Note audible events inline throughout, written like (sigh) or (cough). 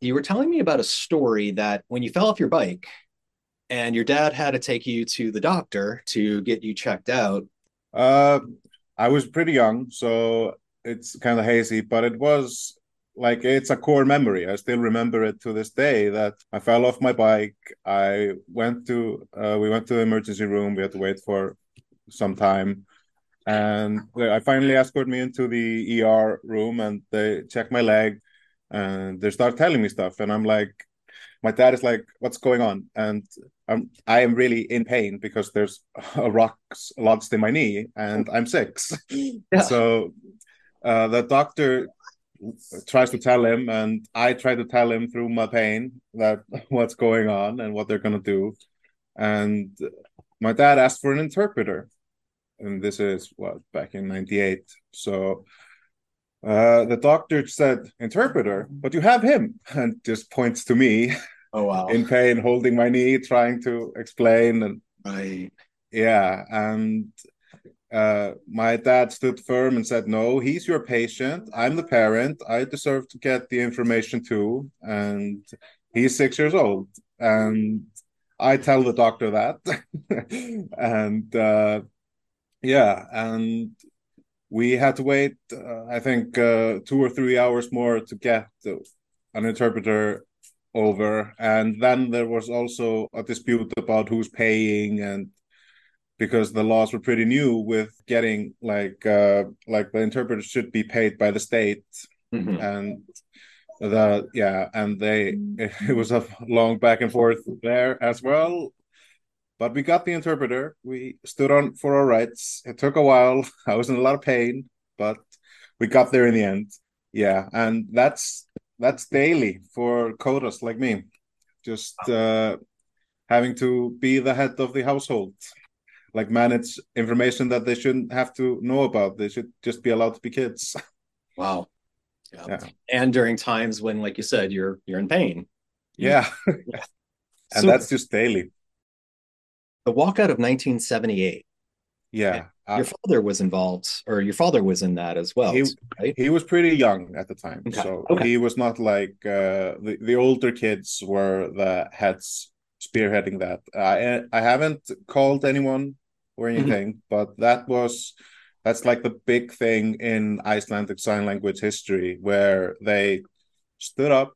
you were telling me about a story that when you fell off your bike and your dad had to take you to the doctor to get you checked out. Uh, I was pretty young, so it's kind of hazy, but it was like it's a core memory. I still remember it to this day that I fell off my bike. I went to uh, we went to the emergency room. We had to wait for some time, and I finally escorted me into the ER room, and they checked my leg, and they start telling me stuff, and I'm like, my dad is like, "What's going on?" And I'm I am really in pain because there's (laughs) a rock lodged in my knee, and I'm six. Yeah. (laughs) So uh, the doctor tries to tell him, and I try to tell him through my pain that (laughs) what's going on and what they're gonna do. And my dad asked for an interpreter, and this is what back in '98. So uh, the doctor said, "Interpreter, but you have him," (laughs) and just points to me. Oh wow! (laughs) In pain, holding my knee, trying to explain, and right. Yeah, and uh, my dad stood firm and said, "No, he's your patient. I'm the parent. I deserve to get the information too." And he's six years old, and I tell the doctor that, (laughs) and uh, yeah, and we had to wait. Uh, I think uh, two or three hours more to get an interpreter over, and then there was also a dispute about who's paying and because the laws were pretty new with getting like uh like the interpreter should be paid by the state mm-hmm. and the yeah and they it, (laughs) it was a long back and forth there as well but we got the interpreter we stood on for our rights it took a while (laughs) i was in a lot of pain but we got there in the end yeah and that's that's daily for Codas like me just uh having to be the head of the household like manage information that they shouldn't have to know about. They should just be allowed to be kids. (laughs) Wow. Yeah. yeah. And during times when, like you said, you're you're in pain. Yeah. yeah. (laughs) and so, that's just daily. The walkout of 1978. Yeah. Uh, your father was involved, or your father was in that as well. He, right? he was pretty young at the time. Okay. So okay. he was not like uh, the, the older kids were the heads spearheading that. I I haven't called anyone or mm-hmm. anything, mm-hmm. but that was that's like the big thing in Icelandic Sign Language history where they stood up.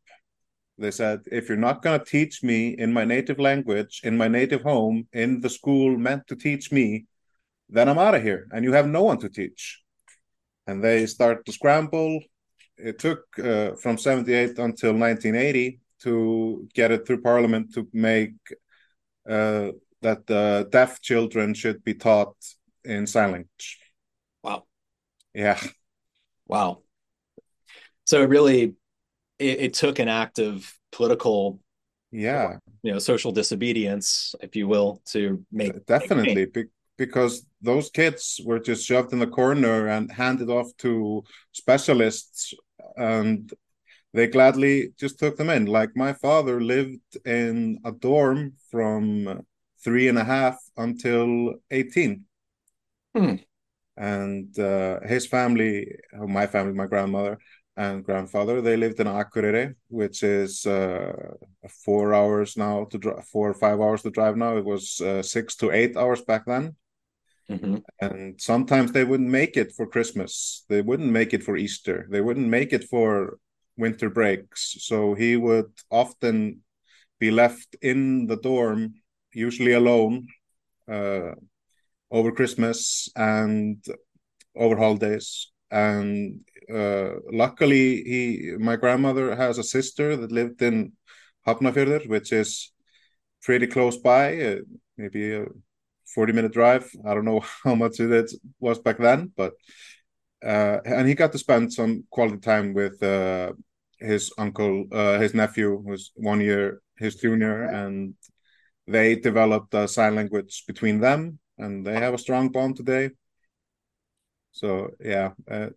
They said, if you're not going to teach me in my native language, in my native home, in the school meant to teach me, then I'm out of here and you have no one to teach. And they start to scramble. It took uh, from 78 until 1980 to get it through parliament to make uh, that the deaf children should be taught in sign language. Wow. Yeah. Wow. So it really it, it took an act of political yeah you know social disobedience if you will to make definitely make because those kids were just shoved in the corner and handed off to specialists and they gladly just took them in like my father lived in a dorm from three and a half until 18. Hmm. And uh, his family, my family, my grandmother and grandfather, they lived in Akureyri, which is uh, four hours now to drive, four or five hours to drive now. It was uh, six to eight hours back then. Mm-hmm. And sometimes they wouldn't make it for Christmas. They wouldn't make it for Easter. They wouldn't make it for winter breaks. So he would often be left in the dorm usually alone uh, over Christmas and over holidays. And uh, luckily, he my grandmother has a sister that lived in Hafnarfjörður, which is pretty close by, uh, maybe a forty minute drive. I don't know (laughs) how much it was back then, but uh, and he got to spend some quality time with uh, his uncle, uh, his nephew, who's one year his junior, and they developed a sign language between them and they have a strong bond today so yeah uh,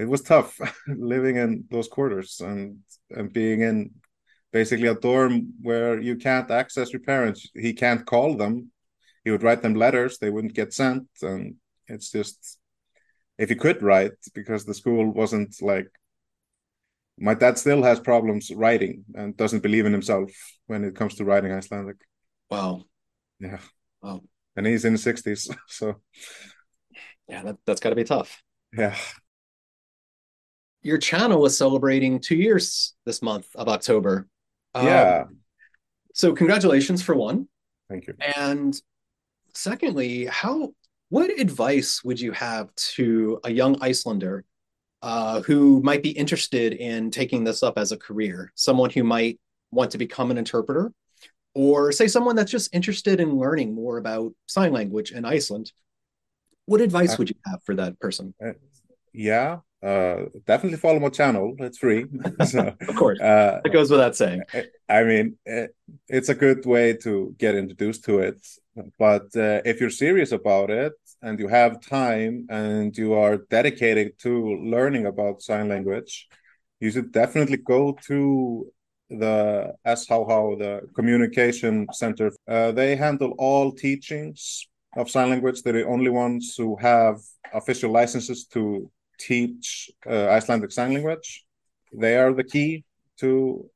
it was tough (laughs) living in those quarters and and being in basically a dorm where you can't access your parents he can't call them he would write them letters they wouldn't get sent and it's just if he could write because the school wasn't like my dad still has problems writing and doesn't believe in himself when it comes to writing Icelandic. Wow. Yeah. Wow. And he's in the 60s. (laughs) So, yeah, that, that's got to be tough. Yeah. Your channel is celebrating two years this month of October. Yeah. Um, so, congratulations for one. Thank you. And secondly, how what advice would you have to a young Icelander uh, who might be interested in taking this up as a career? Someone who might want to become an interpreter, or say someone that's just interested in learning more about sign language in Iceland. What advice uh, would you have for that person? Uh, yeah, uh, definitely follow my channel. It's free. (laughs) so, of course, uh, it goes without saying. I mean, it, it's a good way to get introduced to it. But uh, if you're serious about it and you have time and you are dedicated to learning about sign language, you should definitely go to the SHH, the Communication Center. Uh, they handle all teachings of sign language. They're the only ones who have official licenses to teach uh, Icelandic Sign Language. They are the key to,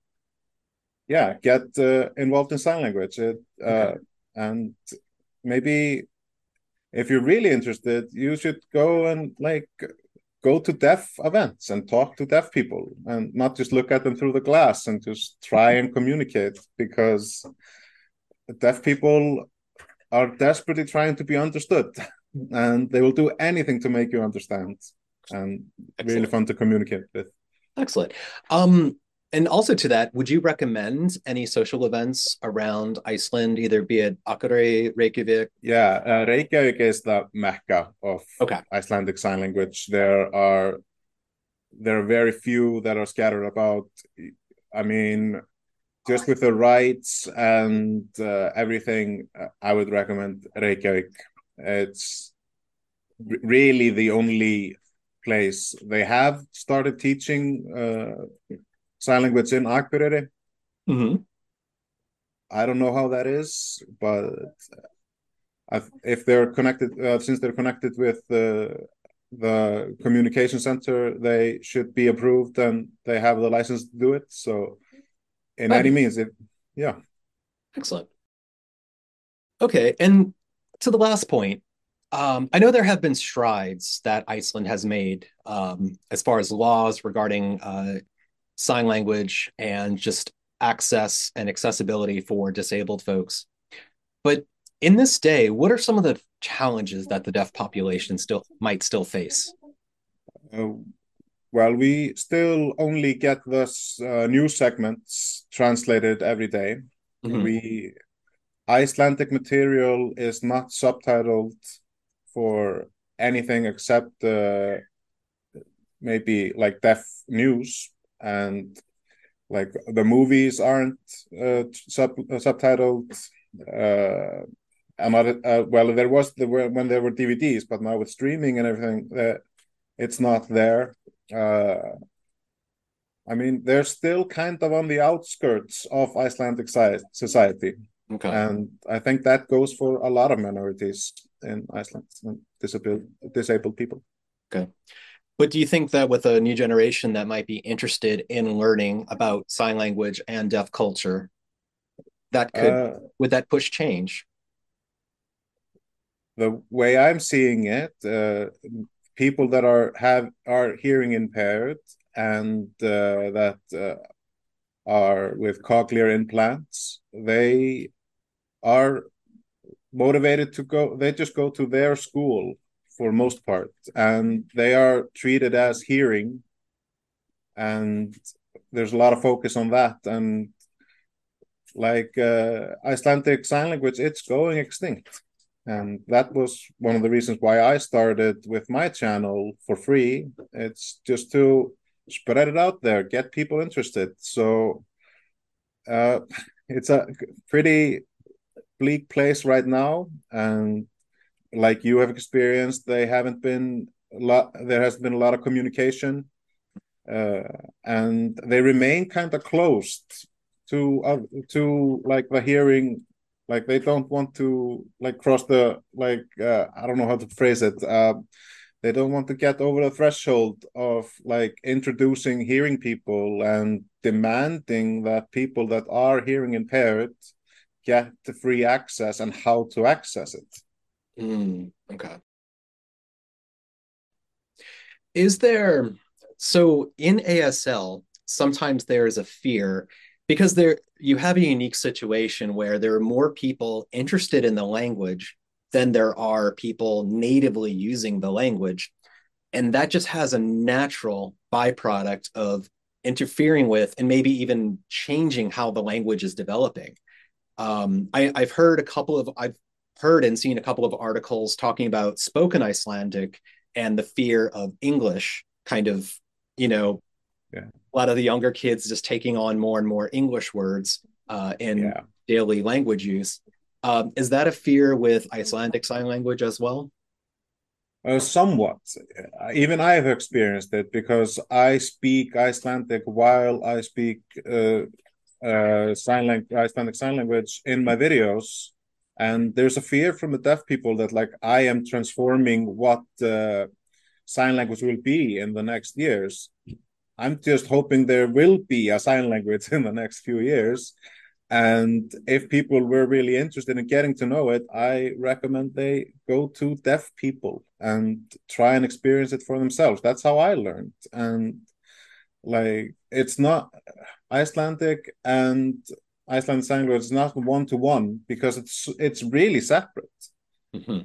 yeah, get uh, involved in sign language. It, uh, okay. And maybe if you're really interested, you should go and like go to deaf events and talk to deaf people and not just look at them through the glass and just try and communicate because deaf people are desperately trying to be understood (laughs) and they will do anything to make you understand and Excellent. really fun to communicate with. Excellent. Um, and also to that, would you recommend any social events around Iceland, either be it Akureyri, Reykjavik? Yeah, uh, Reykjavik is the mecca of okay. Icelandic Sign Language. There are there are very few that are scattered about. I mean, just with the rights and uh, everything, uh, I would recommend Reykjavik. It's really the only place. They have started teaching uh, sign language in Akureyri. Mm-hmm. I don't know how that is, but if they're connected, uh, since they're connected with the the communication center, they should be approved and they have the license to do it. So, in any means, it yeah. Excellent. Okay, and to the last point, um, I know there have been strides that Iceland has made um, as far as laws regarding uh, sign language and just access and accessibility for disabled folks. But in this day, what are some of the challenges that the deaf population still might still face? Uh, well, we still only get this uh, news segments translated every day. Mm-hmm. We Icelandic material is not subtitled for anything except uh, maybe like deaf news and like the movies aren't uh, sub uh, subtitled uh another uh, well there was the when there were dvds but now with streaming and everything that uh, it's not there. Uh i mean they're still kind of on the outskirts of icelandic society. Okay. And i think that goes for a lot of minorities in Iceland, and disabled disabled people. Okay. But do you think that with a new generation that might be interested in learning about sign language and deaf culture, that could uh, would that push change? The way I'm seeing it, uh, people that are have are hearing impaired and uh, that uh, are with cochlear implants, they are motivated to go they just go to their school for most part and they are treated as hearing and there's a lot of focus on that and like uh, Icelandic sign language it's going extinct. And that was one of the reasons why I started with my channel for free. It's just to spread it out there get people interested. So uh, (laughs) it's a pretty bleak place right now, and like you have experienced, they haven't been a lot. There has been a lot of communication, uh, and they remain kind of closed to uh, to like the hearing. Like they don't want to like cross the like uh, I don't know how to phrase it. Uh, they don't want to get over the threshold of like introducing hearing people and demanding that people that are hearing impaired get the free access and how to access it. Mm, okay. Is there so in ASL, sometimes there is a fear because there you have a unique situation where there are more people interested in the language than there are people natively using the language. And that just has a natural byproduct of interfering with and maybe even changing how the language is developing. Um, I, I've heard a couple of, I've heard and seen a couple of articles talking about spoken Icelandic and the fear of English kind of, you know, yeah. a lot of the younger kids just taking on more and more English words uh, in yeah. daily language use. Um, is that a fear with Icelandic Sign Language as well? Uh, somewhat. Even I have experienced it because I speak Icelandic while I speak uh, uh, sign language, Icelandic Sign Language in my videos, and there's a fear from the deaf people that like I am transforming what uh, sign language will be in the next years. I'm just hoping there will be a sign language (laughs) in the next few years and if people were really interested in getting to know it, I recommend they go to deaf people and try and experience it for themselves. That's how I learned. And like, it's not Icelandic and Icelandic language is not one to one because it's it's really separate. Mm-hmm.